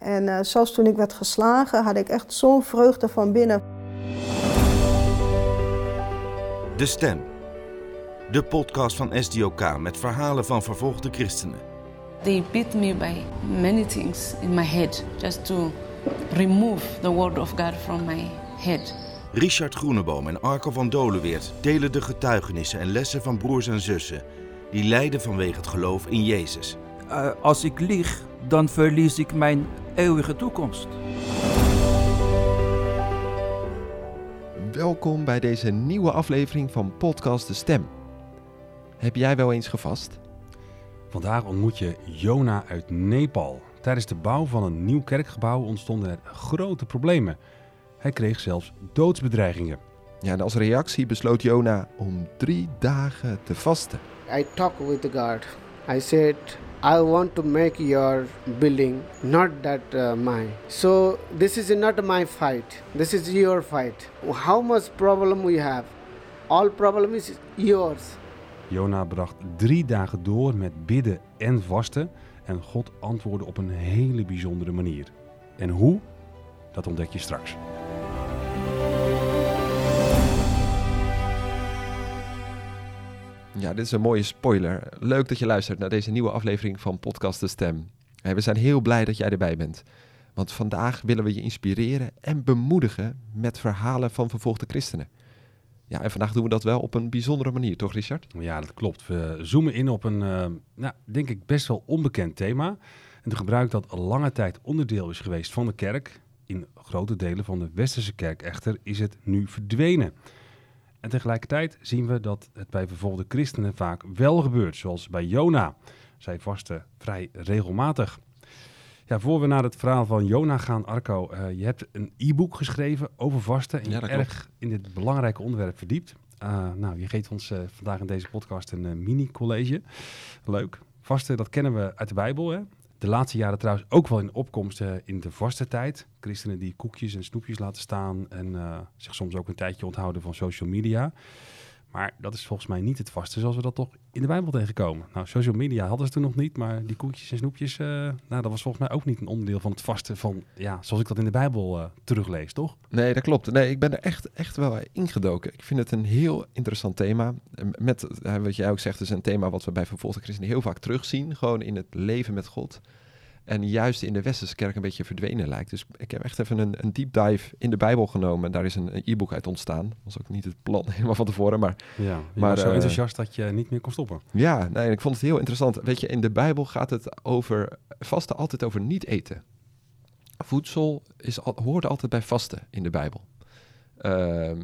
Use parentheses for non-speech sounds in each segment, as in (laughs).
En uh, zelfs toen ik werd geslagen, had ik echt zo'n vreugde van binnen. De Stem. De podcast van SDOK met verhalen van vervolgde christenen. They beat me by many things in my head just to remove the word of God from my head. Richard Groeneboom en Arco van Dolenweert delen de getuigenissen en lessen van broers en zussen die lijden vanwege het geloof in Jezus. Uh, als ik lieg, dan verlies ik mijn eeuwige toekomst. Welkom bij deze nieuwe aflevering van Podcast De Stem. Heb jij wel eens gevast? Vandaag ontmoet je Jona uit Nepal. Tijdens de bouw van een nieuw kerkgebouw ontstonden er grote problemen. Hij kreeg zelfs doodsbedreigingen. Ja, en als reactie besloot Jona om drie dagen te vasten. I talked with the God. I said, I want to make your building, not that uh, mine. So this is not my fight. This is your fight. How much problem we have? All problem is yours. Jona bracht drie dagen door met bidden en vasten. En God antwoordde op een hele bijzondere manier. En hoe? Dat ontdek je straks. Ja, dit is een mooie spoiler. Leuk dat je luistert naar deze nieuwe aflevering van Podcast De Stem. We zijn heel blij dat jij erbij bent. Want vandaag willen we je inspireren en bemoedigen met verhalen van vervolgde christenen. Ja, en vandaag doen we dat wel op een bijzondere manier, toch Richard? Ja, dat klopt. We zoomen in op een, uh, nou, denk ik, best wel onbekend thema. En een gebruik dat lange tijd onderdeel is geweest van de kerk. In grote delen van de westerse kerk echter is het nu verdwenen. En tegelijkertijd zien we dat het bij vervolgde christenen vaak wel gebeurt, zoals bij Jona. Zij vasten vrij regelmatig. Ja, voor we naar het verhaal van Jona gaan, Arco, uh, je hebt een e-book geschreven over vasten en je ja, erg in dit belangrijke onderwerp verdiept. Uh, nou, je geeft ons uh, vandaag in deze podcast een mini-college. Leuk. Vasten, dat kennen we uit de Bijbel, hè? De laatste jaren trouwens ook wel in opkomst in de vaste tijd. Christenen die koekjes en snoepjes laten staan en uh, zich soms ook een tijdje onthouden van social media. Maar dat is volgens mij niet het vaste zoals we dat toch in de Bijbel tegenkomen. Nou, social media hadden ze toen nog niet, maar die koekjes en snoepjes, uh, nou, dat was volgens mij ook niet een onderdeel van het vaste van, ja, zoals ik dat in de Bijbel teruglees, toch? Nee, dat klopt. Nee, ik ben er echt, echt wel ingedoken. Ik vind het een heel interessant thema. Met, wat jij ook zegt, is een thema wat we bij vervolgde christenen heel vaak terugzien. Gewoon in het leven met God. En juist in de Westerse kerk een beetje verdwenen lijkt. Dus ik heb echt even een, een deep dive in de Bijbel genomen. En daar is een, e-book uit ontstaan. Dat was ook niet het plan (laughs) helemaal van tevoren. Maar, ja, maar zo uh, enthousiast dat je niet meer kon stoppen. Ja, nee, ik vond het heel interessant. Weet je, in de Bijbel gaat het over vasten altijd over niet eten. Voedsel is, hoort altijd bij vasten in de Bijbel. Uh, uh,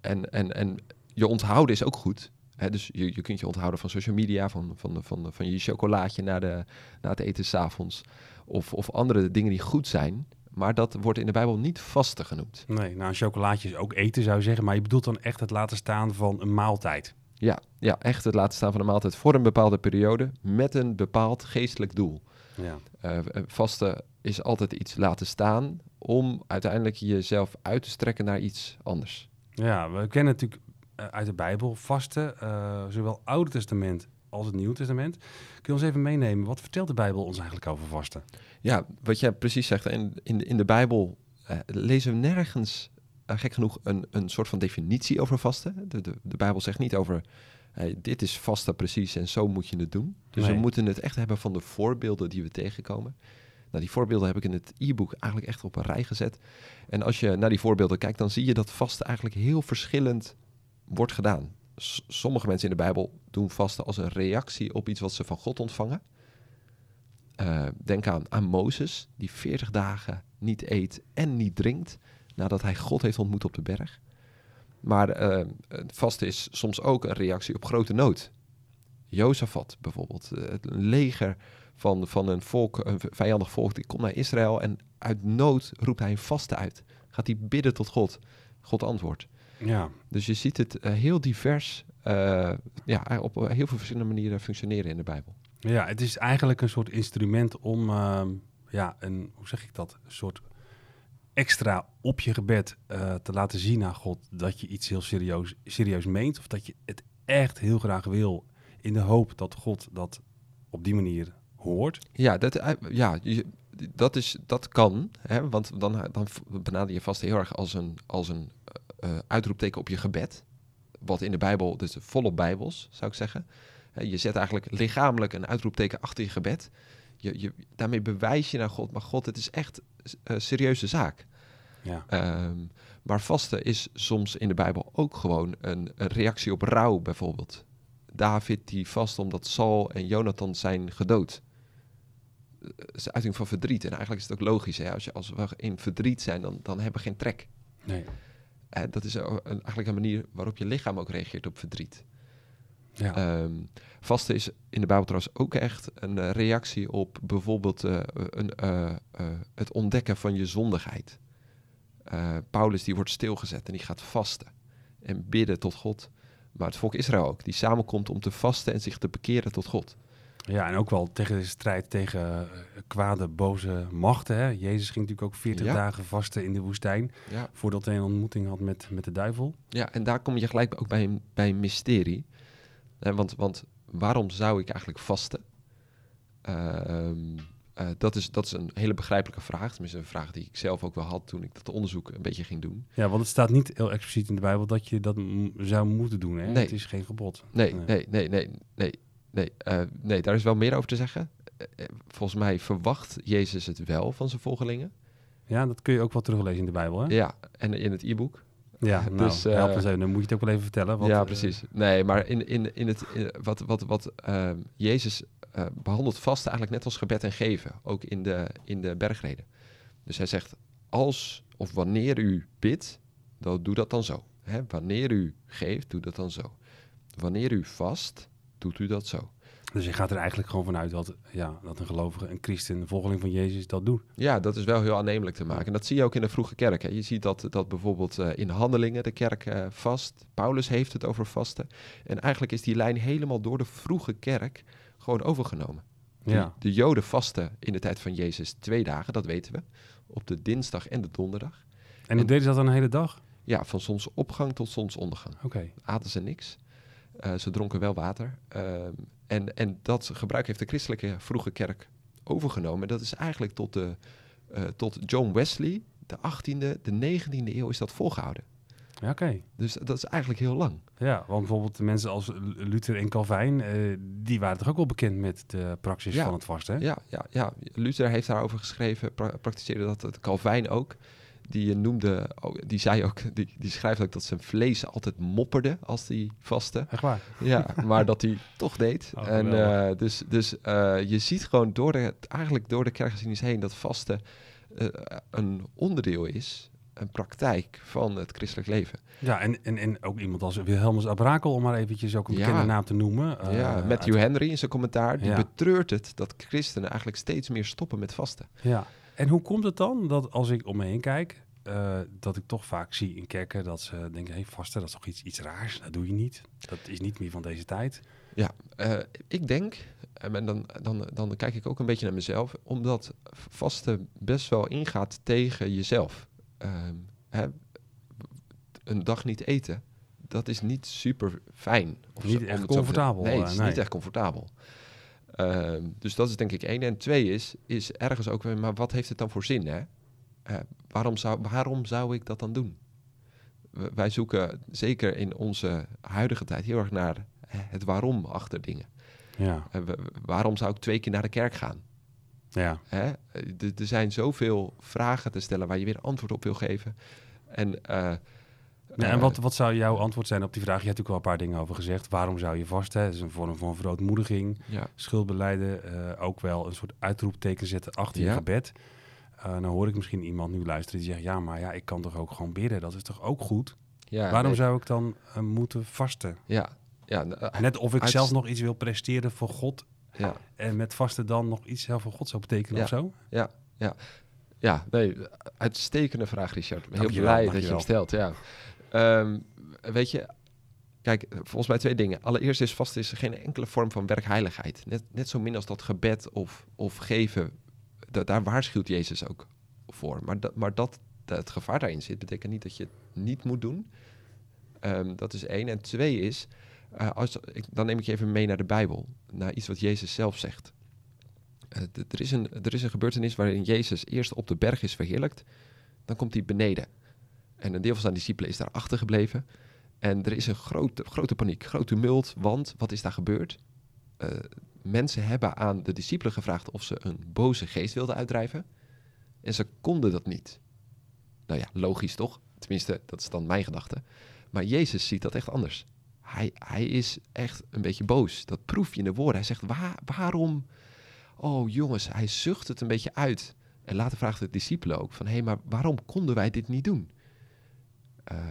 en, en, en je onthouden is ook goed dus je, je kunt je onthouden van social media, van, van, van, van je chocolaatje na, de, na het eten s'avonds. Of, of andere dingen die goed zijn. Maar dat wordt in de Bijbel niet vaste genoemd. Nee, nou een chocolaatje is ook eten zou je zeggen. Maar je bedoelt dan echt het laten staan van een maaltijd. Ja, ja, echt het laten staan van een maaltijd voor een bepaalde periode. Met een bepaald geestelijk doel. Ja. Uh, vasten is altijd iets laten staan om uiteindelijk jezelf uit te strekken naar iets anders. Ja, we kennen natuurlijk uit de Bijbel vasten, uh, zowel Oude Testament als het Nieuwe Testament. Kun je ons even meenemen, wat vertelt de Bijbel ons eigenlijk over vasten? Ja, wat jij precies zegt, in, in, in de Bijbel uh, lezen we nergens, gek genoeg, een, een soort van definitie over vasten. De, de, de Bijbel zegt niet over, dit is vasten precies en zo moet je het doen. Dus nee. we moeten het echt hebben van de voorbeelden die we tegenkomen. Nou, die voorbeelden heb ik in het e-book eigenlijk echt op een rij gezet. En als je naar die voorbeelden kijkt, dan zie je dat vasten eigenlijk heel verschillend wordt gedaan. sommige mensen in de Bijbel doen vasten als een reactie op iets wat ze van God ontvangen. Uh, denk aan, aan Mozes, die 40 dagen niet eet en niet drinkt nadat hij God heeft ontmoet op de berg. Maar uh, vasten is soms ook een reactie op grote nood. Jozefat bijvoorbeeld, uh, het leger van, van een volk, een vijandig volk, die komt naar Israël en uit nood roept hij een vaste uit. Gaat hij bidden tot God. God antwoordt. Ja. Dus je ziet het uh, heel divers, uh, ja, op heel veel verschillende manieren functioneren in de Bijbel. Ja, het is eigenlijk een soort instrument om, uh, ja, een, hoe zeg ik dat, een soort extra op je gebed uh, te laten zien aan God dat je iets heel serieus, serieus meent. Of dat je het echt heel graag wil in de hoop dat God dat op die manier hoort. Ja, dat, ja je, dat, is, dat kan, hè, want dan, dan benader je vast heel erg als een, als een eh, eh, uitroepteken op je gebed. Wat in de Bijbel, dus volop Bijbels, zou ik zeggen. Je zet eigenlijk lichamelijk een uitroepteken achter je gebed. Je, je, daarmee bewijs je naar God, maar God, het is echt een serieuze zaak. Ja. Ehm, maar vasten is soms in de Bijbel ook gewoon een, een reactie op rouw, bijvoorbeeld. David die vast omdat Saul en Jonathan zijn gedood. Eh, Het is een uiting van verdriet. En eigenlijk is het ook logisch. Hè? Als, je, als we in verdriet zijn, dan, dan hebben we geen trek. Nee. Eh, dat is een, eigenlijk een manier waarop je lichaam ook reageert op verdriet. Ja. Ehm, vasten is in de Bijbel trouwens ook echt een eh, reactie op bijvoorbeeld eh, een, het ontdekken van je zondigheid. Paulus die wordt stilgezet en die gaat vasten en bidden tot God. Maar het volk Israël ook, die samenkomt om te vasten en zich te bekeren tot God. Ja, en ook wel tegen de strijd tegen eh, kwade, boze machten. Hè? Jezus ging natuurlijk ook 40 Ja. dagen vasten in de woestijn. Ja. Voordat hij een ontmoeting had met, met de duivel. Ja, en daar kom je gelijk ook bij een, bij een mysterie. Hè, want, want waarom zou ik eigenlijk vasten? Ehm, eh, dat, is, dat is een hele begrijpelijke vraag. Tenminste, een vraag die ik zelf ook wel had toen ik dat onderzoek een beetje ging doen. Ja, want het staat niet heel expliciet in de Bijbel dat je dat zou moeten doen. Hè? Nee. Het is geen gebod. Nee, nee, nee, nee, nee, nee, eh, nee, daar is wel meer over te zeggen. Eh, eh, volgens mij verwacht Jezus het wel van zijn volgelingen. Ja, dat kun je ook wel teruglezen in de Bijbel. Hè? Ja, en in het e-book. Ja, (laughs) nou, Dus, eens even. Dan moet je het ook wel even vertellen. Want, ja, precies. Nee, maar in, in, in het, in- wat, wat, wat ehm, Jezus eh, behandelt vasten eigenlijk net als gebed en geven, ook in de, in de bergreden. Dus hij zegt, als of wanneer u bidt, dan doe dat dan zo. Hè? Wanneer u geeft, doe dat dan zo. Wanneer u vast, doet u dat zo. dus je gaat er eigenlijk gewoon vanuit dat, ja, dat een gelovige, een christen, een volgeling van Jezus dat doet. Ja, dat is wel heel aannemelijk te maken. En dat zie je ook in de vroege kerk. Hè. Je ziet dat, dat bijvoorbeeld eh, in handelingen de kerk eh, vast. Paulus heeft het over vasten. En eigenlijk is die lijn helemaal door de vroege kerk gewoon overgenomen. De- Ja. De Joden vasten in de tijd van Jezus twee dagen, dat weten we. Op de dinsdag en de donderdag. En hoe En- deden ze dat dan een hele dag? Ja, van zonsopgang tot zonsondergang. Oké. Aten ze niks. Eh, ze dronken wel water. Ehm, en, en dat gebruik heeft de christelijke vroege kerk overgenomen. En dat is eigenlijk tot, de, eh, tot John Wesley, de 18e, de 19e eeuw, is dat volgehouden. Ja, oké. Dus dat is eigenlijk heel lang. Ja, want bijvoorbeeld de mensen als Luther en Calvijn, eh, die waren toch ook wel bekend met de praxis Ja. van het vasten? Ja, ja, ja. Luther heeft daarover geschreven, pra praktiseerde dat. Het Calvijn ook. Die eh, noemde, ook- die zei ook, die, die schrijft ook dat zijn vlees altijd mopperde als hij vastte. Echt waar? Ja, (laughs) maar dat hij toch deed. Oh, en eh, dus dus eh, je ziet gewoon door de, eigenlijk door de kerkgeschiedenis heen dat vasten eh, een onderdeel is, een praktijk van het christelijk leven. Ja, en, en, en ook iemand als Wilhelmus Abrakel, om maar eventjes ook een Ja. bekende naam te noemen. ja, Matthew uit- Henry in zijn commentaar, die Ja. betreurt het dat christenen eigenlijk steeds meer stoppen met vasten. Ja. En hoe komt het dan dat als ik om me heen kijk, eh, dat ik toch vaak zie in kerken dat ze denken, hé, hey, vasten, dat is toch iets, iets raars, dat doe je niet. Dat is niet meer van deze tijd. Ja, eh, ik denk, en dan, dan, dan kijk ik ook een beetje naar mezelf, omdat vasten best wel ingaat tegen jezelf. Ehm, hè, een dag niet eten, dat is niet super fijn. Of Niet zo, echt te comfortabel. Nee, eh, het is nee. niet echt comfortabel. Ehm, dus dat is denk ik één. En twee is, is ergens ook weer, maar wat heeft het dan voor zin? Hè? Eh, waarom, zou, waarom zou ik dat dan doen? Wij zoeken zeker in onze huidige tijd heel erg naar het waarom achter dingen. Ja, Eh, waarom zou ik twee keer naar de kerk gaan? ja. Hè? Eh, Er zijn zoveel vragen te stellen waar je weer antwoord op wil geven. En, Ja, en eh, wat, wat zou jouw antwoord zijn op die vraag? Je hebt natuurlijk wel een paar dingen over gezegd. Waarom zou je vasten? Het is een vorm van verootmoediging. ja, Schuldbeleiden, eh, ook wel een soort uitroepteken zetten achter je Ja. gebed. Eh dan hoor ik misschien iemand nu luisteren die zegt... ja, maar ja, ik kan toch ook gewoon bidden? Dat is toch ook goed? ja, Waarom nee, zou ik dan moeten vasten? Ja, ja, Net of ik Uit- zelf nog iets wil presteren voor God... ja, en met vasten dan nog iets zelf voor God zou betekenen Ja. of zo? ja, nee, uitstekende vraag, Richard. Heel blij dat je hem dankjewel. stelt, ja. Ehm, weet je, kijk, volgens mij twee dingen. Allereerst is vast is geen enkele vorm van werkheiligheid. Net, net zo min als dat gebed of, of geven, da- daar waarschuwt Jezus ook voor. Maar, maar dat, het gevaar daarin zit, betekent niet dat je het niet moet doen. Ehm, dat is één. En twee is, eh, als, dan neem ik je even mee naar de Bijbel. Naar iets wat Jezus zelf zegt. Eh, er, is een, er is een gebeurtenis waarin Jezus eerst op de berg is verheerlijkt. Dan komt hij beneden. En een deel van zijn discipelen is daar achtergebleven. En er is een grote, grote paniek, groot tumult. Want wat is daar gebeurd? Eh, mensen hebben aan de discipelen gevraagd of ze een boze geest wilden uitdrijven. En ze konden dat niet. Nou ja, logisch toch? Tenminste, dat is dan mijn gedachte. Maar Jezus ziet dat echt anders. Hij, hij is echt een beetje boos. Dat proef je in de woorden. Hij zegt, "Waar- waarom? Oh jongens, hij zucht het een beetje uit. En later vraagt de discipelen ook van... hé, maar waarom konden wij dit niet doen? Eh,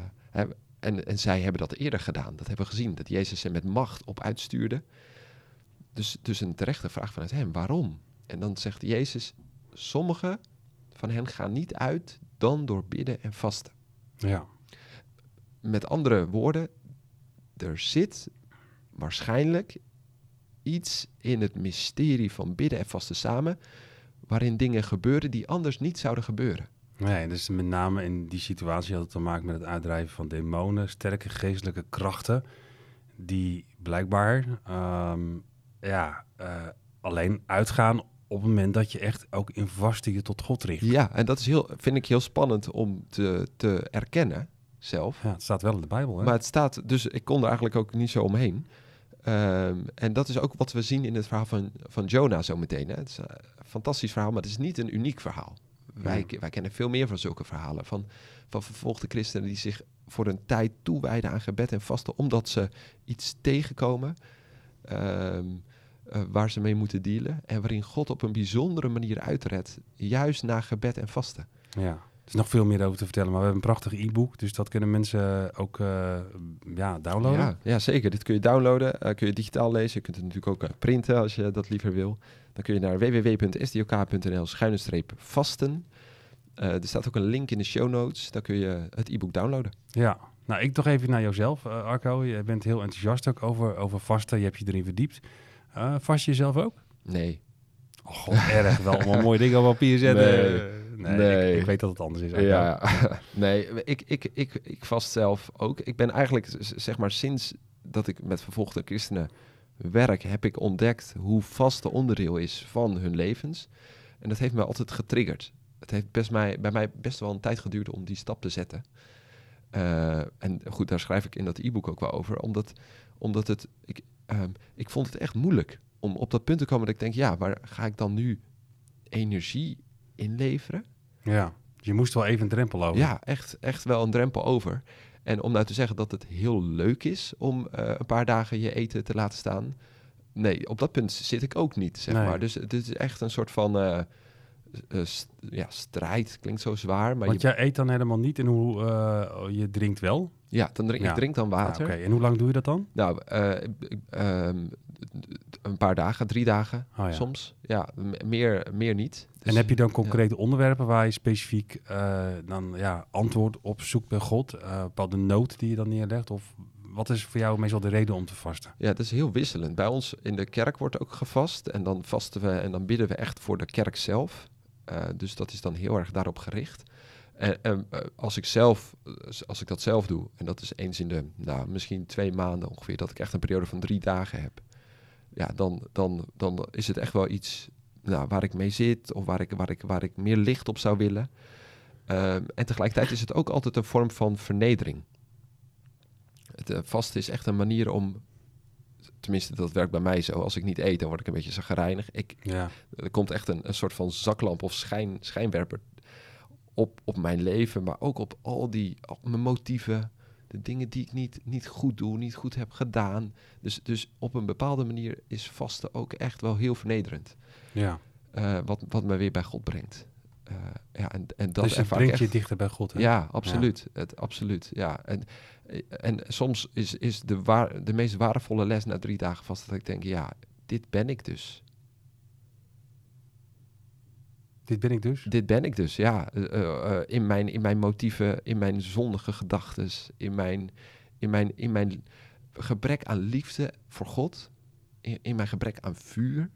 en, en zij hebben dat eerder gedaan. Dat hebben we gezien. Dat Jezus er met macht op uitstuurde. Dus, dus een terechte vraag vanuit hem. Waarom? En dan zegt Jezus... Sommigen van hen gaan niet uit dan door bidden en vasten. Ja. Met andere woorden, er zit waarschijnlijk iets in het mysterie van bidden en vasten samen, waarin dingen gebeuren die anders niet zouden gebeuren. Nee, dus met name in die situatie had het te maken met het uitdrijven van demonen, sterke geestelijke krachten, die blijkbaar ehm, ja, eh, alleen uitgaan op het moment dat je echt ook in vaste je tot God richt. Ja, en dat is heel, vind ik heel spannend om te, te erkennen zelf. Ja, het staat wel in de Bijbel. Hè? Maar het staat, dus ik kon er eigenlijk ook niet zo omheen. Ehm, en dat is ook wat we zien in het verhaal van, van Jonah zo meteen. Hè. Het is een fantastisch verhaal, maar het is niet een uniek verhaal. Wij, wij kennen veel meer van zulke verhalen. Van, van vervolgde christenen die zich voor een tijd toewijden aan gebed en vasten. Omdat ze iets tegenkomen ehm, eh, waar ze mee moeten dealen. En waarin God op een bijzondere manier uitredt. Juist na gebed en vasten. Ja, er is nog veel meer over te vertellen, maar we hebben een prachtig e-book, dus dat kunnen mensen ook eh, ja, downloaden. Ja, ja, zeker. Dit kun je downloaden, eh, kun je digitaal lezen. Je kunt het natuurlijk ook printen als je dat liever wil. Dan kun je naar www.sdok.nl schuine streep vasten. Eh, er staat ook een link in de show notes. Daar kun je het e-book downloaden. Ja, nou ik toch even naar jouzelf, eh, Arco. Je bent heel enthousiast ook over, over vasten, je hebt je erin verdiept. Eh, vast je jezelf ook? Nee. Oh, god, erg wel allemaal mooie dingen op papier zetten. Nee, nee, nee. Ik, ik weet dat het anders is. Ja, (laughs) nee, ik, ik, ik, ik vast zelf ook. Ik ben eigenlijk, zeg maar, sinds dat ik met vervolgde christenen werk, heb ik ontdekt hoe vaste onderdeel is van hun levens. En dat heeft me altijd getriggerd. Het heeft best mij, bij mij best wel een tijd geduurd om die stap te zetten. Eh, en goed, daar schrijf ik in dat e-book ook wel over. Omdat, omdat het, ik, ehm, ik vond het echt moeilijk om op dat punt te komen dat ik denk, ja, maar ga ik dan nu energie inleveren? Ja, je moest wel even een drempel over. Ja, echt, echt wel een drempel over. En om nou te zeggen dat het heel leuk is om eh, een paar dagen je eten te laten staan. Nee, op dat punt zit ik ook niet, zeg Nee. maar. Dus het is echt een soort van eh, eh, st- ja, strijd. Klinkt zo zwaar, maar Want je, jij eet dan helemaal niet en hoe je drinkt wel? ja, dan drink, Ja. ik drink dan water. Oké, en hoe lang doe je dat dan? Nou, eh, ik- ehm, een paar dagen, drie dagen Oh, ja. soms. Ja, meer, meer niet. En Dus- heb je dan concrete onderwerpen waar je specifiek eh, dan ja, antwoord op zoekt bij God? Eh bepaalde nood die je dan neerlegt? Of wat is voor jou meestal de reden om te vasten? Ja, het is heel wisselend. Bij ons in de kerk wordt ook gevast. En dan vasten we en dan bidden we echt voor de kerk zelf. Eh, dus dat is dan heel erg daarop gericht. En, en als, ik zelf, als ik dat zelf doe, en dat is eens in de, nou, misschien twee maanden ongeveer, dat ik echt een periode van drie dagen heb. Ja, dan, dan, dan is het echt wel iets nou, waar ik mee zit of waar ik, waar, ik, waar ik meer licht op zou willen. Ehm, en tegelijkertijd is het ook altijd een vorm van vernedering. Het eh, vasten is echt een manier om tenminste, dat werkt bij mij zo. Als ik niet eet, dan word ik een beetje zagrijnig. Ik, Ja, er komt echt een, een soort van zaklamp of schijn, schijnwerper op, op mijn leven, maar ook op al die op mijn motieven, de dingen die ik niet, niet goed doe, niet goed heb gedaan. Dus, dus op een bepaalde manier is vasten ook echt wel heel vernederend. ja. Eh, wat, wat me weer bij God brengt. Eh, ja, en, en dat dus het brengt je echt- dichter bij God. Hè? ja, absoluut. Het, absoluut. Ja. En, en soms is, is de, waar, de meest waardevolle les na drie dagen vast dat ik denk, ja, dit ben ik dus. Dit ben ik dus. Dit ben ik dus, ja. Eh, eh, eh, in, mijn, in mijn motieven, in mijn zondige gedachten, in mijn, in, mijn, in mijn gebrek aan liefde voor God, in, in mijn gebrek aan vuur.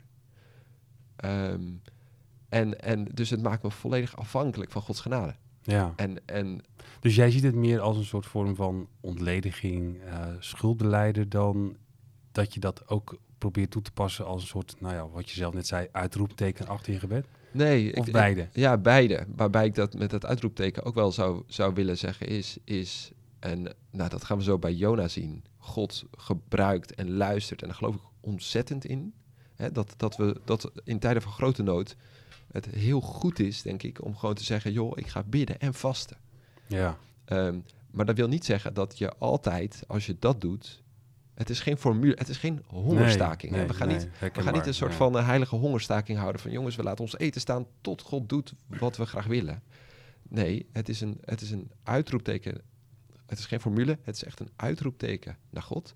Ehm, en, en dus het maakt me volledig afhankelijk van Gods genade. Ja. En, en Dus jij ziet het meer als een soort vorm van ontlediging, schuldbeleider dan dat je dat ook probeert toe te passen als een soort, nou ja, wat je zelf net zei, uitroepteken achter je gebed? Nee, Of ik- beide? ik- ja, beide. Waarbij ik dat met het uitroepteken ook wel zou, zou willen zeggen is, is, en nou, dat gaan we zo bij Jona zien. God gebruikt en luistert en daar geloof ik ontzettend in. Hè, dat, dat we dat in tijden van grote nood het heel goed is, denk ik, om gewoon te zeggen, joh, ik ga bidden en vasten. Ja. Ehm, maar dat wil niet zeggen dat je altijd, als je dat doet, het is geen formule, het is geen hongerstaking. Nee, we gaan nee, niet we gaan niet een soort van eh, heilige hongerstaking houden van jongens, we laten ons eten staan tot God doet wat we graag willen. Nee, het is een, het is een uitroepteken. Het is geen formule, het is echt een uitroepteken naar God.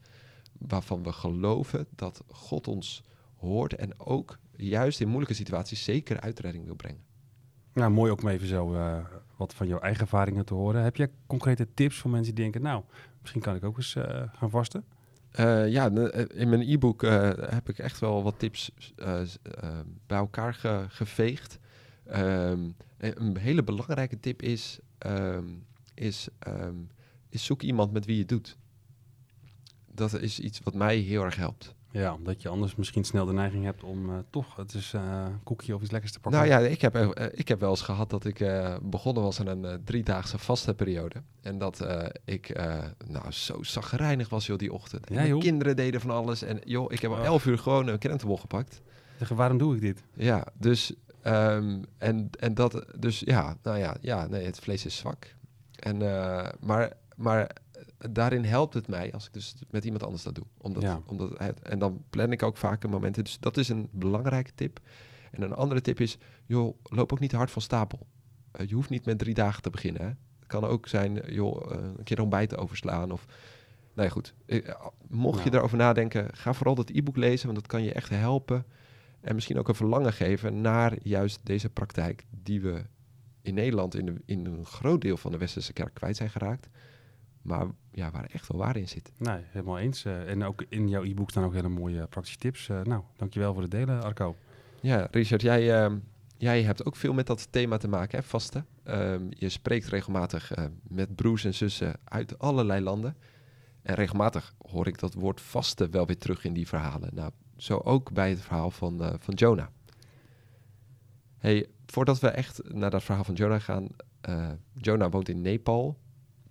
Waarvan we geloven dat God ons hoort en ook juist in moeilijke situaties zeker uitredding wil brengen. Nou, mooi ook om even zo eh, wat van jouw eigen ervaringen te horen. Heb jij concrete tips voor mensen die denken, nou, misschien kan ik ook eens eh, gaan vasten? Eh, ja, eh, in mijn e-book eh, heb ik echt wel wat tips eh, s- eh, bij elkaar ge- geveegd. Ehm, en een hele belangrijke tip is, ehm, is, ehm, is zoek iemand met wie je doet. Dat is iets wat mij heel erg helpt. Ja, omdat je anders misschien snel de neiging hebt om eh, toch het is eh, een koekje of iets lekkers te pakken. Nou ja, ik heb, eh, ik heb wel eens gehad dat ik eh, begonnen was aan een eh, driedaagse vaste periode. En dat eh, ik eh, nou zo zagrijnig was joh, die ochtend. En Ja, mijn kinderen deden van alles. En joh, ik heb om Oh. elf uur gewoon een krentenbol gepakt. Zeggen, waarom doe ik dit? Ja, dus, ehm, en, en dat, dus ja, nou ja, ja, nee, het vlees is zwak. En, eh, maar, maar daarin helpt het mij als ik dus met iemand anders dat doe. Omdat, Ja. omdat, en dan plan ik ook vaker momenten. Dus dat is een belangrijke tip. En een andere tip is, joh, loop ook niet hard van stapel. Eh, je hoeft niet met drie dagen te beginnen. Hè. Het kan ook zijn, eh, joh, eh, een keer een ontbijt overslaan of... Nee, goed. Eh, Mocht je Nou. erover nadenken, ga vooral dat e-book lezen, want dat kan je echt helpen. En misschien ook een verlangen geven naar juist deze praktijk die we in Nederland in, de, in een groot deel van de Westerse kerk kwijt zijn geraakt. Maar ja, waar echt wel waar in zit. Nee, helemaal eens. Eh, en ook in jouw e-book staan ook hele mooie praktische tips. Eh, nou, dankjewel voor het delen, Arco. Ja, Richard, jij, ehm, jij hebt ook veel met dat thema te maken, hè, vasten. Ehm, je spreekt regelmatig eh, met broers en zussen uit allerlei landen. En regelmatig hoor ik dat woord vasten wel weer terug in die verhalen. Nou, zo ook bij het verhaal van, eh, van Jonah. Hey, voordat we echt naar dat verhaal van Jonah gaan. eh Jonah woont in Nepal.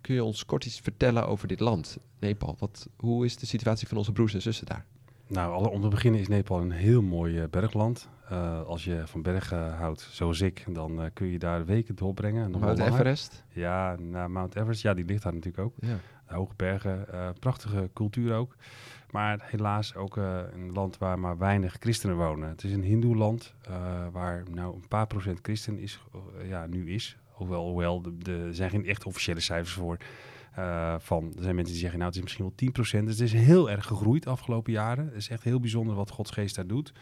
Kun je ons kort iets vertellen over dit land, Nepal? Wat, hoe is de situatie van onze broers en zussen daar? Nou, om te beginnen is Nepal een heel mooi eh, bergland. Eh, als je van bergen houdt, zoals ik, dan eh, kun je daar weken doorbrengen. Mount. Everest? Ja, naar Mount Everest. Ja, die ligt daar natuurlijk ook. Ja. Hoge bergen, prachtige cultuur ook. Maar helaas ook een land waar maar weinig christenen wonen. Het is een hindoeland eh waar nou een paar procent christen is, ja, nu is. Hoewel, hoewel er zijn geen echt officiële cijfers voor. eh, van, er zijn mensen die zeggen, nou het is misschien wel 10%. Dus het is heel erg gegroeid de afgelopen jaren. Het is echt heel bijzonder wat Gods geest daar doet.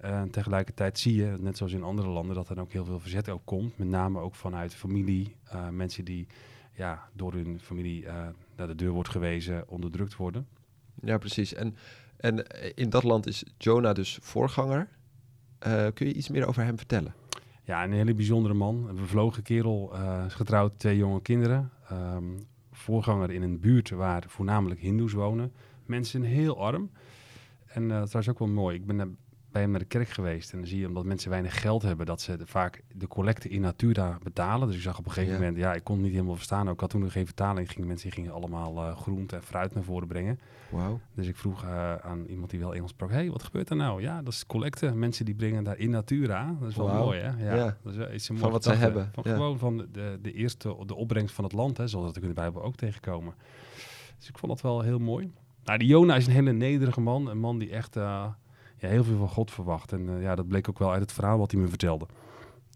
Eh, tegelijkertijd zie je, net zoals in andere landen, dat er ook heel veel verzet ook komt. Met name ook vanuit familie. eh, mensen die ja, door hun familie naar de deur wordt gewezen, onderdrukt worden. Ja, precies. En, en in dat land is Jonah dus voorganger. Kun je iets meer over hem vertellen? Ja, een hele bijzondere man. Een bevlogen kerel, eh, is getrouwd, twee jonge kinderen. Ehm, voorganger in een buurt waar voornamelijk hindoes wonen. Mensen heel arm. En eh dat was ook wel mooi. Ik ben eh, bij hem de kerk geweest. En dan zie je, omdat mensen weinig geld hebben, dat ze de- vaak de collecte in natura betalen. Dus ik zag op een gegeven Ja. moment, ja, ik kon het niet helemaal verstaan. Ook ik had toen nog geen vertaling. Gingen, mensen gingen allemaal eh groente en fruit naar voren brengen. Wauw. Dus ik vroeg eh, aan iemand die wel Engels sprak: hey, wat gebeurt er nou? Ja, dat is collecte. Mensen die brengen daar in natura. Dat is wel Wauw. mooi, hè? Ja, Ja. Dat is Van wat ze gedachte. hebben, Van ja. Gewoon van de, de eerste, de opbrengst van het land, hè, zoals dat ook in de Bijbel ook tegenkomen. Dus ik vond dat wel heel mooi. Nou, die Jona is een hele nederige man. Een man die echt eh, ja, heel veel van God verwacht. En eh, ja, dat bleek ook wel uit het verhaal wat hij me vertelde.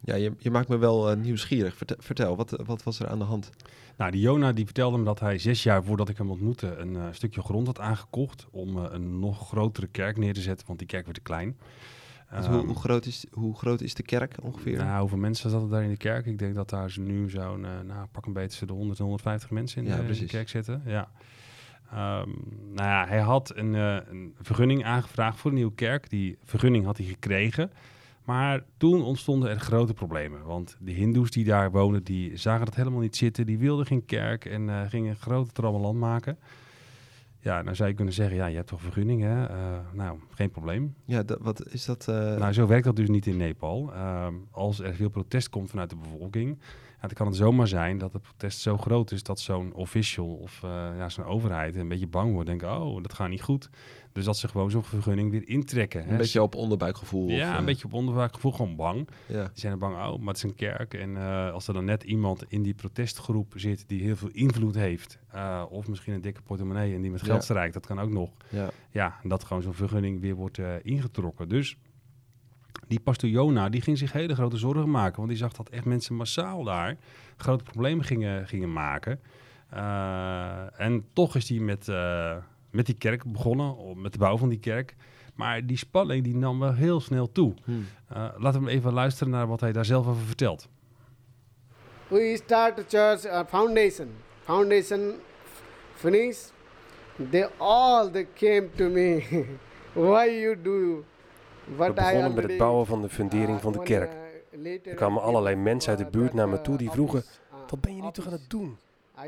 Ja, je, je maakt me wel eh, nieuwsgierig. Vertel, vertel wat, wat was er aan de hand? Nou, die Jona die vertelde me dat hij zes jaar voordat ik hem ontmoette een eh, stukje grond had aangekocht om een nog grotere kerk neer te zetten, want die kerk werd te klein. Hoe, Ehm, hoe, groot is, hoe groot is de kerk ongeveer? Nou, hoeveel mensen zaten daar in de kerk? Ik denk dat daar nu zo'n, nou, pak een beetje de 100 en 150 mensen in, Ja, de, kerk zitten. Ja. Nou ja, hij had een, eh, een vergunning aangevraagd voor een nieuwe kerk. Die vergunning had hij gekregen. Maar toen ontstonden er grote problemen. Want de hindoes die daar wonen, die zagen dat helemaal niet zitten. Die wilden geen kerk en eh, gingen grote trammeland maken. Ja, dan zou je kunnen zeggen, ja, je hebt toch vergunning, hè? Eh, nou, geen probleem. Ja, dat, wat is dat? Nou, zo werkt dat dus niet in Nepal. Ehm, als er veel protest komt vanuit de bevolking, dan kan het zomaar zijn dat het protest zo groot is dat zo'n official of eh, ja, zo'n overheid een beetje bang wordt. Denken, oh, dat gaat niet goed. Dus dat ze gewoon zo'n vergunning weer intrekken. hè. een beetje op onderbuikgevoel. Ja, of, een eh, beetje op onderbuikgevoel, gewoon bang. Ja. Die zijn er bang, oh, maar het is een kerk. En eh, als er dan net iemand in die protestgroep zit die heel veel invloed heeft, of misschien een dikke portemonnee en die met geld Ja. strijkt, dat kan ook nog. Ja. Ja, en dat gewoon zo'n vergunning weer wordt ingetrokken. Dus die pastoor Jona, die ging zich hele grote zorgen maken. Want die zag dat echt mensen massaal daar grote problemen gingen, gingen maken. Eh, en toch is hij met, eh, met die kerk begonnen, of met de bouw van die kerk. Maar die spanning die nam wel heel snel toe. Hmm. Eh, laten we even luisteren naar wat hij daar zelf over vertelt. We start a church uh, foundation. Foundation finish. They all they came to me. (laughs) Why you do? We begonnen met het bouwen van de fundering uh, van de kerk. later Er kwamen allerlei mensen uit de buurt naar me toe die vroegen, uh, Wat ben je nu toch aan het doen?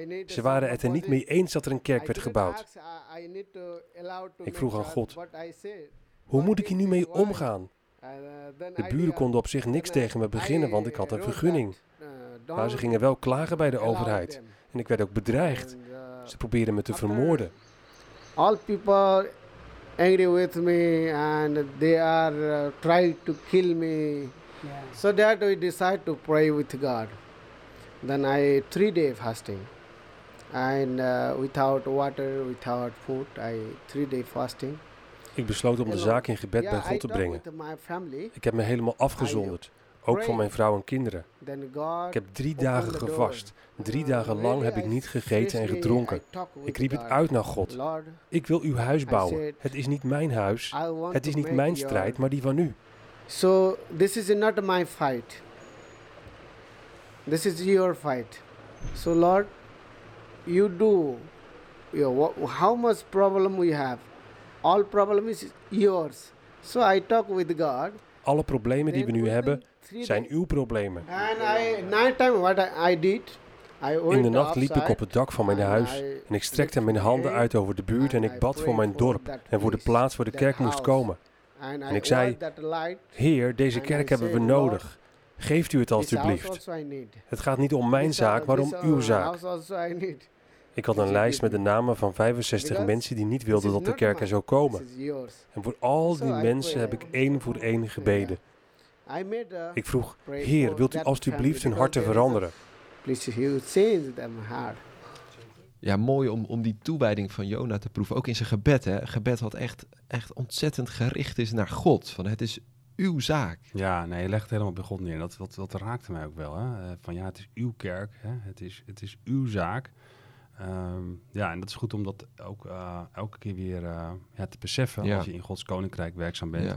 Need Ze waren het er niet mee eens dat er een kerk werd gebouwd. to Ik vroeg aan God. Hoe moet ik hier nu mee omgaan? De buren konden op zich niks tegen me beginnen, want ik had een vergunning. Maar ze gingen wel klagen bij de overheid. En ik werd ook bedreigd. Ze probeerden me te vermoorden. all people angry with me and they are uh, trying to kill me. So that we decide to pray with god. Then i three day fasting. And uh, without water without food i three day fasting. Ik besloot om de zaak in gebed bij Yeah, God te brengen. with my family. Ik heb me helemaal afgezonderd. Ook van mijn vrouw en kinderen. Ik heb drie dagen gevast. Drie dagen lang heb ik niet gegeten en gedronken. Ik riep het uit naar God. Ik wil uw huis bouwen. Het is niet mijn huis. Het is niet mijn your- strijd, maar die van u. So this is not my fight. This is your fight. So Lord, you do. You know, wha- how much problem we have? All problem is yours. So I talk with God. Alle problemen die we nu hebben, zijn uw problemen. And I night time what I, I did. I went In de nacht liep ik op het dak van mijn and huis I en ik strekte mijn my handen hand uit over de buurt en and ik I bad voor mijn dorp en voor de place, plaats waar de kerk moest komen. And En I ik zei. Heer, deze kerk hebben we nodig. Geeft u het alstublieft. Het gaat niet om mijn zaak, maar om uw zaak. Ik had een lijst met de namen van 65 Because mensen die niet wilden dat de kerk er zou komen. En voor al die mensen heb ik één voor één gebeden. Ik vroeg, Heer, wilt u alstublieft hun harten veranderen? Ja, mooi om, om die toewijding van Jona te proeven. Ook in zijn gebed. Hè. Gebed wat echt, echt ontzettend gericht is naar God. Van het is uw zaak. Ja, nee, je legt het helemaal bij God neer. Dat, dat, dat raakte mij ook wel. Hè? Eh, Van ja, het is uw kerk, hè? Het, is, het is uw zaak. Ehm, ja, en dat is goed om dat ook eh, elke keer weer eh, ja, te beseffen Ja. als je in Gods koninkrijk werkzaam bent. Ja.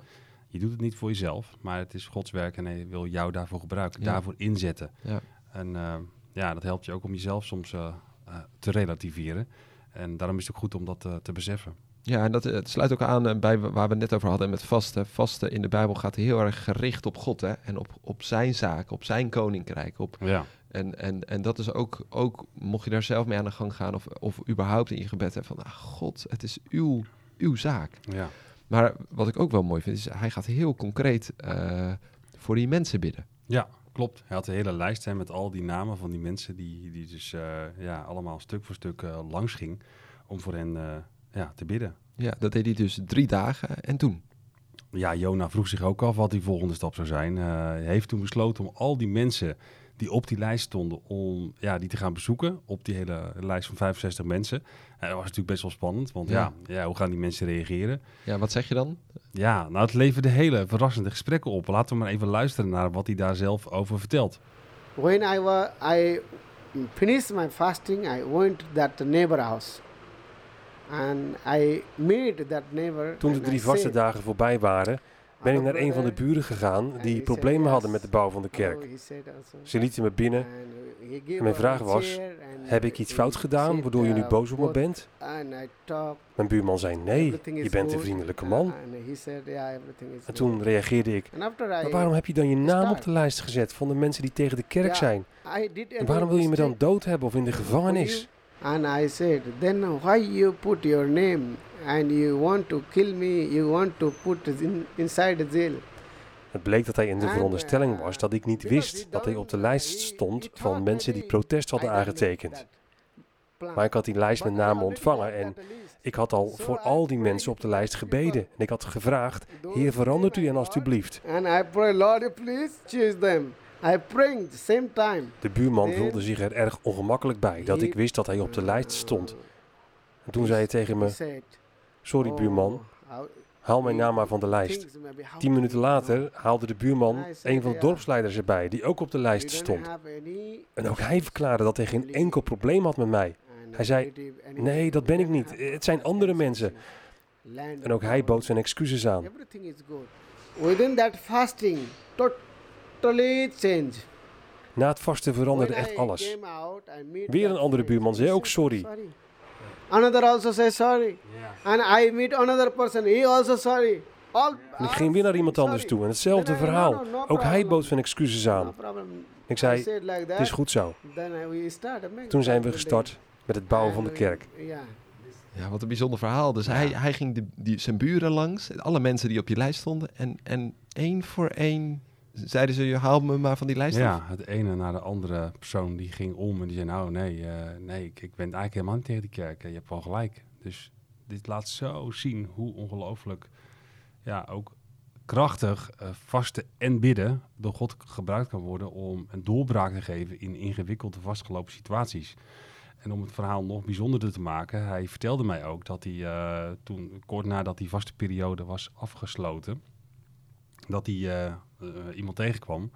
Je doet het niet voor jezelf, maar het is Gods werk en hij wil jou daarvoor gebruiken, Ja. daarvoor inzetten. Ja. En eh, ja, dat helpt je ook om jezelf soms eh, eh, te relativeren. En daarom is het ook goed om dat te beseffen. Ja, en dat het sluit ook aan bij waar we het net over hadden met vasten. Vasten in de Bijbel gaat heel erg gericht op God hè? en op, op zijn zaak, op zijn koninkrijk. Op, Ja, en, en, en dat is ook, ook, mocht je daar zelf mee aan de gang gaan of, of überhaupt in je gebed hebben van, ah, God, het is uw, uw zaak. ja. Maar wat ik ook wel mooi vind, is hij gaat heel concreet eh, voor die mensen bidden. Ja, klopt. Hij had een hele lijst hè, met al die namen van die mensen die, die dus eh, ja, allemaal stuk voor stuk eh, langs ging om voor hen ja, te bidden. Ja, dat deed hij dus drie dagen en toen. Ja, Jona vroeg zich ook af wat die volgende stap zou zijn. Hij heeft toen besloten om al die mensen die op die lijst stonden, om ja, die te gaan bezoeken. Op die hele lijst van 65 mensen. Eh, dat was natuurlijk best wel spannend, want ja. Ja. Ja, hoe gaan die mensen reageren? Ja, wat zeg je dan? Ja, nou het leverde hele verrassende gesprekken op. Laten we maar even luisteren naar wat hij daar zelf over vertelt. When I was I finished my fasting, I went to that neighbor house, and I met that neighbor. Toen de drie vaste dagen voorbij waren, ben ik "Our naar een van de brother," buren gegaan die problemen hadden met de bouw van de kerk. Ze lieten me binnen. Gave mijn vraag was, Heb ik iets fout gedaan waardoor je nu boos op me bent? Mijn buurman zei nee, je bent een vriendelijke man. En toen reageerde ik, maar waarom heb je dan je naam op de lijst gezet van de mensen die tegen de kerk zijn? En waarom wil je me dan dood hebben of in de gevangenis? And I said, then why you put your name and you want to kill me? You want to put in, inside jail. Het bleek dat hij in de veronderstelling was dat ik niet wist dat hij op de lijst stond van mensen die protest hadden aangetekend. Maar ik had die lijst met namen ontvangen en ik had al voor al die mensen op de lijst gebeden. En ik had gevraagd, Heer verandert u hen alstublieft. And I pray, Lord, please choose them. I prayed the same time. De buurman voelde zich er erg ongemakkelijk bij dat ik wist dat hij op de lijst stond. En toen zei hij tegen me, sorry "Oh, buurman, haal mijn naam maar van de lijst. Tien minuten later haalde de buurman een van de dorpsleiders erbij, die ook op de lijst stond. En ook hij verklaarde dat hij geen enkel probleem had met mij. Hij zei. Nee, dat ben ik niet. Het zijn andere mensen. En ook hij bood zijn excuses aan. Within that fasting, totally changed. Na het vasten veranderde echt alles. Weer een andere buurman zei ook sorry. Another also says sorry. And I meet another person, he also sorry. En ik ging weer naar iemand anders toe en hetzelfde verhaal. Ook hij bood zijn excuses aan. Ik zei, het is goed zo. Toen zijn we gestart met het bouwen van de kerk. Ja, wat een bijzonder verhaal. Dus hij, hij ging de, die, zijn buren langs, alle mensen die op je lijst stonden. En, en één voor één zeiden ze, je haal me maar van die lijst af. Ja, het ene naar de andere persoon die ging om en die zei, nou nee, eh, nee ik, ik ben eigenlijk helemaal niet tegen die kerk. Je hebt wel gelijk. Dus dit laat zo zien hoe ongelooflijk, ja, ook krachtig eh, vasten en bidden door God gebruikt kan worden om een doorbraak te geven in ingewikkelde vastgelopen situaties. En om het verhaal nog bijzonderder te maken, hij vertelde mij ook dat hij eh, toen, kort nadat die vaste periode was afgesloten, dat hij eh, eh, iemand tegenkwam.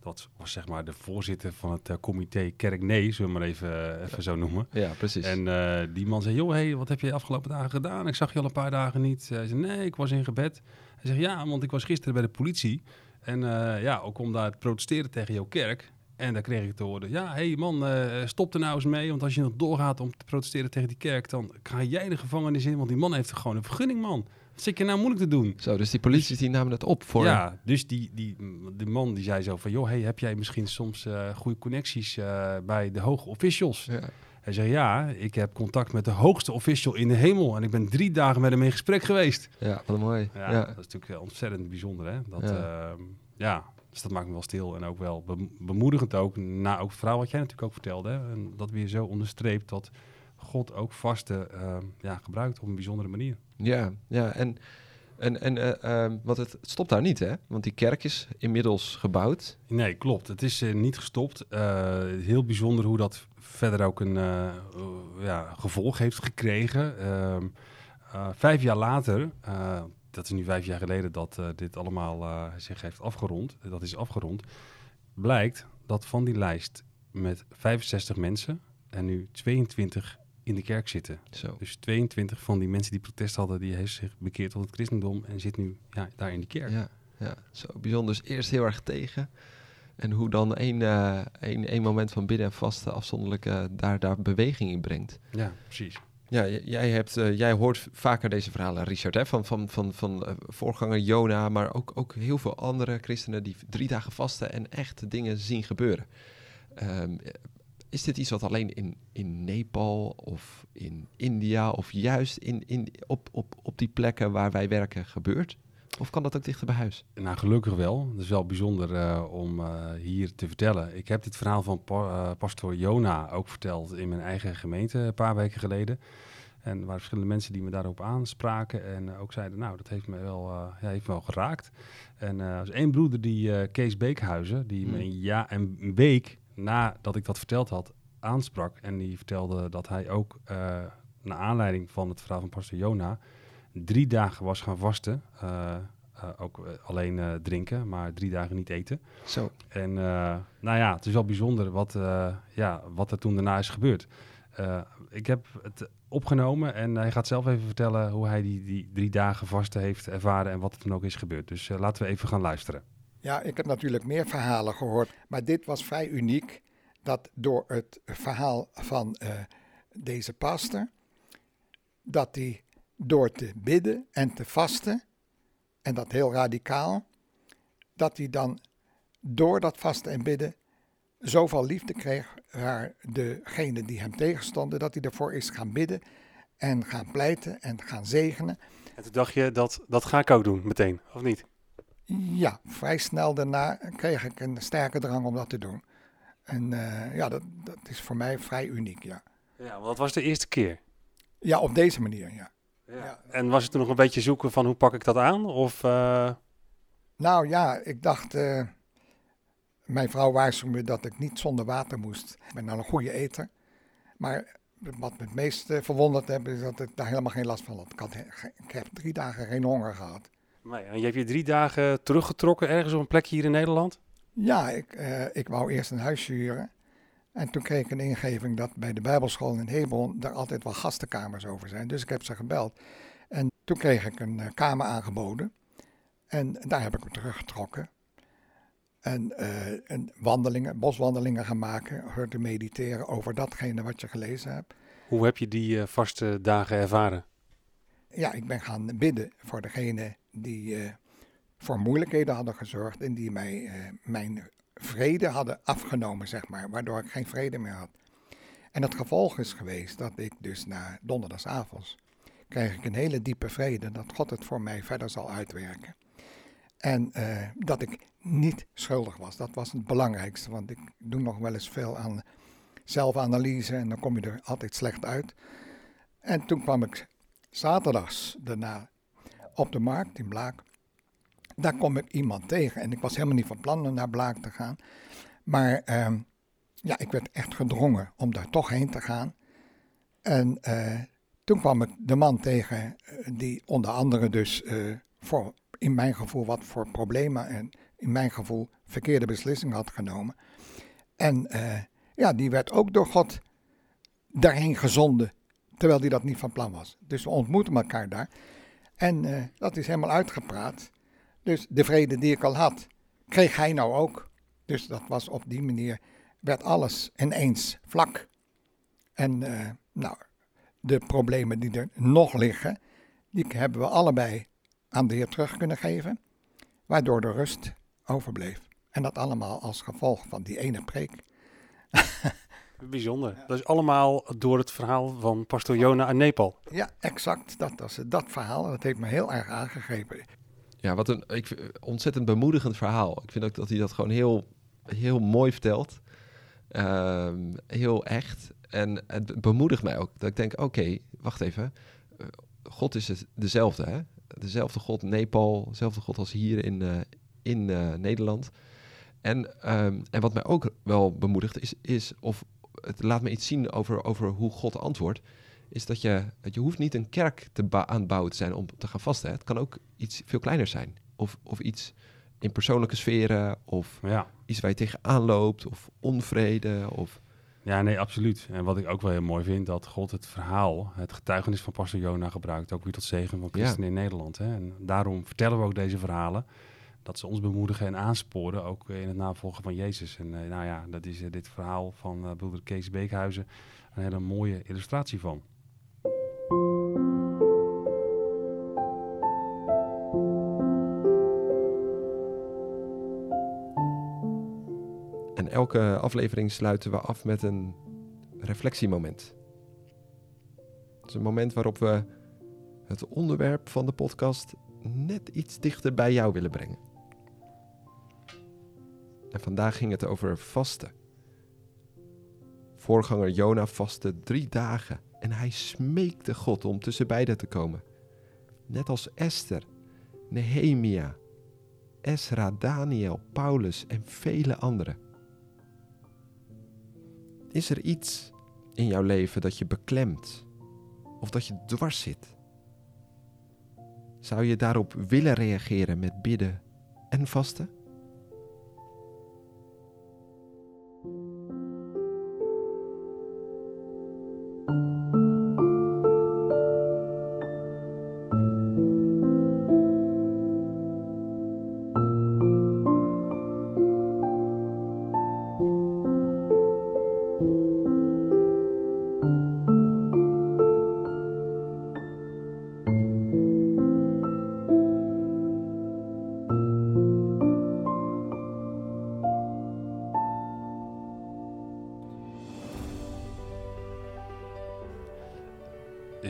Dat was zeg maar de voorzitter van het eh, comité Kerk Nee, zullen we maar even, even zo noemen. Ja, precies. En die man zei, joh, hey, wat heb je de afgelopen dagen gedaan? Ik zag je al een paar dagen niet. Hij zei, nee, ik was in gebed. Hij zegt, ja, want ik was gisteren bij de politie. En ja, ook om daar te protesteren tegen jouw kerk. En daar kreeg ik te horen, ja, hé hey man, eh, stop er nou eens mee. Want als je nog doorgaat om te protesteren tegen die kerk, dan ga jij de gevangenis in. Want die man heeft gewoon een vergunning, man. Zit je nou moeilijk te doen? Zo, dus die politie die namen het op voor... Ja, dus die, die, die man die zei zo van... joh, hey, heb jij misschien soms eh, goede connecties eh, bij de hoge officials? Ja. Hij zei, ja, ik heb contact met de hoogste official in de hemel... en ik ben drie dagen met hem in gesprek geweest. Ja, wat mooi. Ja, Ja. dat is natuurlijk eh, ontzettend bijzonder, hè? Dat, Ja. ja. ja, dus dat maakt me wel stil en ook wel bem- bemoedigend ook... na ook het verhaal wat jij natuurlijk ook vertelde. Hè? En dat weer zo onderstreept dat God ook vaste eh, ja, gebruikt op een bijzondere manier. Ja, ja, en, en, en want het, stopt daar niet, hè? Want die kerk is inmiddels gebouwd. Nee, klopt. Het is eh, niet gestopt. Eh, heel bijzonder hoe dat verder ook een ja, gevolg heeft gekregen. Ehm, eh, vijf jaar later, dat is nu vijf jaar geleden dat dit allemaal zich heeft afgerond, dat is afgerond, blijkt dat van die lijst met 65 mensen er nu 22 in de kerk zitten. Zo. Dus 22 van die mensen die protest hadden, die heeft zich bekeerd tot het christendom en zit nu ja, daar in die kerk. Ja, ja, zo bijzonder. Dus eerst heel erg tegen. En hoe dan één, eh, één, één moment van bidden en vasten afzonderlijk eh, daar, daar beweging in brengt. ja precies. Ja, jij, hebt, eh, jij hoort vaker deze verhalen, Richard, hè? van, van, van, van voorganger Jona, maar ook, ook heel veel andere christenen die drie dagen vasten en echt dingen zien gebeuren. Ehm, is dit iets wat alleen in, in Nepal of in India of juist in, in, op, op, op die plekken waar wij werken gebeurt? Of kan dat ook dichter bij huis? Nou, gelukkig wel. Het is wel bijzonder eh, om eh, hier te vertellen. Ik heb dit verhaal van pa- eh, pastoor Jona ook verteld in mijn eigen gemeente een paar weken geleden. En er waren verschillende mensen die me daarop aanspraken en ook zeiden, nou, dat heeft me wel, ja, heeft me wel geraakt. En er was één broeder, die Kees Beekhuizen, die me Hmm. een, ja, een week nadat ik dat verteld had, aansprak. En die vertelde dat hij ook, eh naar aanleiding van het verhaal van pastoor Jona, drie dagen was gaan vasten. Eh, eh, ook alleen drinken, maar drie dagen niet eten. Zo. En nou ja, het is wel bijzonder wat, ja, wat er toen daarna is gebeurd. Ik heb het opgenomen en hij gaat zelf even vertellen hoe hij die, die drie dagen vasten heeft ervaren en wat er toen ook is gebeurd. Dus laten we even gaan luisteren. Ja, ik heb natuurlijk meer verhalen gehoord, maar dit was vrij uniek. Dat door het verhaal van eh, deze pastor, dat hij door te bidden en te vasten, en dat heel radicaal, dat hij dan door dat vasten en bidden zoveel liefde kreeg waar degene die hem tegenstonden, dat hij ervoor is gaan bidden en gaan pleiten en gaan zegenen. En toen dacht je, dat, dat ga ik ook doen meteen, of niet? Ja, vrij snel daarna kreeg ik een sterke drang om dat te doen. En eh, ja, dat, dat is voor mij vrij uniek, ja. Ja, want dat was de eerste keer. Ja, op deze manier, ja. Ja. En was het toen nog een beetje zoeken van hoe pak ik dat aan? Of, uh... Nou ja, ik dacht, uh, mijn vrouw waarschuwde me dat ik niet zonder water moest. Ik ben nou een goede eter. Maar wat me het meest verwonderd heeft, is dat ik daar helemaal geen last van had. Ik, had, ik heb drie dagen geen honger gehad. Nee, en je hebt je drie dagen teruggetrokken ergens op een plekje hier in Nederland? Ja, ik, ik wou eerst een huisje huren. En toen kreeg ik een ingeving dat bij de Bijbelschool in Hebron daar altijd wel gastenkamers over zijn. Dus ik heb ze gebeld. En toen kreeg ik een uh, kamer aangeboden. En daar heb ik me teruggetrokken. En, uh, en wandelingen, boswandelingen gaan maken, te mediteren over datgene wat je gelezen hebt. Hoe heb je die uh, vaste dagen ervaren? Ja, ik ben gaan bidden voor degene die voor moeilijkheden hadden gezorgd en die mij mijn vrede hadden afgenomen, zeg maar, waardoor ik geen vrede meer had. En het gevolg is geweest dat ik dus na donderdagsavonds kreeg ik een hele diepe vrede dat God het voor mij verder zal uitwerken. En uh, dat ik niet schuldig was. Dat was het belangrijkste, want ik doe nog wel eens veel aan zelfanalyse en dan kom je er altijd slecht uit. En toen kwam ik zaterdags daarna op de markt in Blaak. Daar kom ik iemand tegen en ik was helemaal niet van plan om naar Blaak te gaan. Maar uh, ja, ik werd echt gedrongen om daar toch heen te gaan. En uh, toen kwam ik de man tegen die onder andere dus uh, voor in mijn gevoel wat voor problemen en in mijn gevoel verkeerde beslissingen had genomen. En ja, die werd ook door God daarheen gezonden, terwijl hij dat niet van plan was. Dus we ontmoeten elkaar daar. En uh, dat is helemaal uitgepraat. Dus de vrede die ik al had, kreeg hij nou ook. Dus dat was op die manier, werd alles ineens vlak. En uh, nou, de problemen die er nog liggen, die hebben we allebei aan de Heer terug kunnen geven, waardoor de rust overbleef. En dat allemaal als gevolg van die ene preek. (laughs) Bijzonder. Dat is allemaal door het verhaal van pastor Jona aan Nepal. Ja, exact. Dat was dat verhaal. Dat heeft me heel erg aangegrepen. Ja, wat een ik, ontzettend bemoedigend verhaal. Ik vind ook dat hij dat gewoon heel, heel mooi vertelt. Uh, heel echt. En het bemoedigt mij ook. Dat ik denk, oké, wacht even. God is het dezelfde, hè? dezelfde God Nepal, dezelfde God als hier in, uh, in uh, Nederland. En, um, en wat mij ook wel bemoedigt is, is of het laat me iets zien over, over hoe God antwoordt, is dat je, je hoeft niet een kerk te aan het bouwen te zijn om te gaan vasten. Hè. Het kan ook iets veel kleiner zijn. Of, of iets in persoonlijke sferen, of ja. iets waar je tegenaan loopt, of onvrede, of... Ja, nee, absoluut. En wat ik ook wel heel mooi vind, dat God het verhaal, het getuigenis van pastor Jona gebruikt, ook weer tot zegen van christenen ja. in Nederland. Hè? En daarom vertellen we ook deze verhalen, dat ze ons bemoedigen en aansporen, ook in het navolgen van Jezus. En uh, nou ja, dat is uh, dit verhaal van uh, broeder Kees Beekhuizen een hele mooie illustratie van. En elke aflevering sluiten we af met een reflectiemoment. Het is een moment waarop we het onderwerp van de podcast net iets dichter bij jou willen brengen. En vandaag ging het over vasten. Voorganger Jona vastte drie dagen en hij smeekte God om tussen beiden te komen. Net als Esther, Nehemia, Esra, Daniel, Paulus en vele anderen. Is er iets in jouw leven dat je beklemt of dat je dwars zit? Zou je daarop willen reageren met bidden en vasten? you.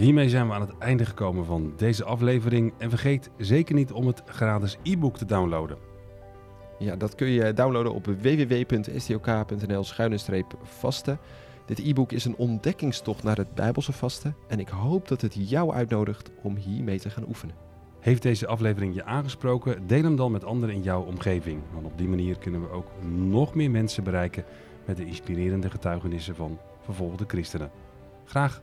Hiermee zijn we aan het einde gekomen van deze aflevering. En vergeet zeker niet om het gratis e-book te downloaden. Ja, dat kun je downloaden op www.stok.nl-vasten. Dit e-book is een ontdekkingstocht naar het Bijbelse vasten en ik hoop dat het jou uitnodigt om hiermee te gaan oefenen. Heeft deze aflevering je aangesproken? Deel hem dan met anderen in jouw omgeving. Want op die manier kunnen we ook nog meer mensen bereiken met de inspirerende getuigenissen van vervolgde christenen. Graag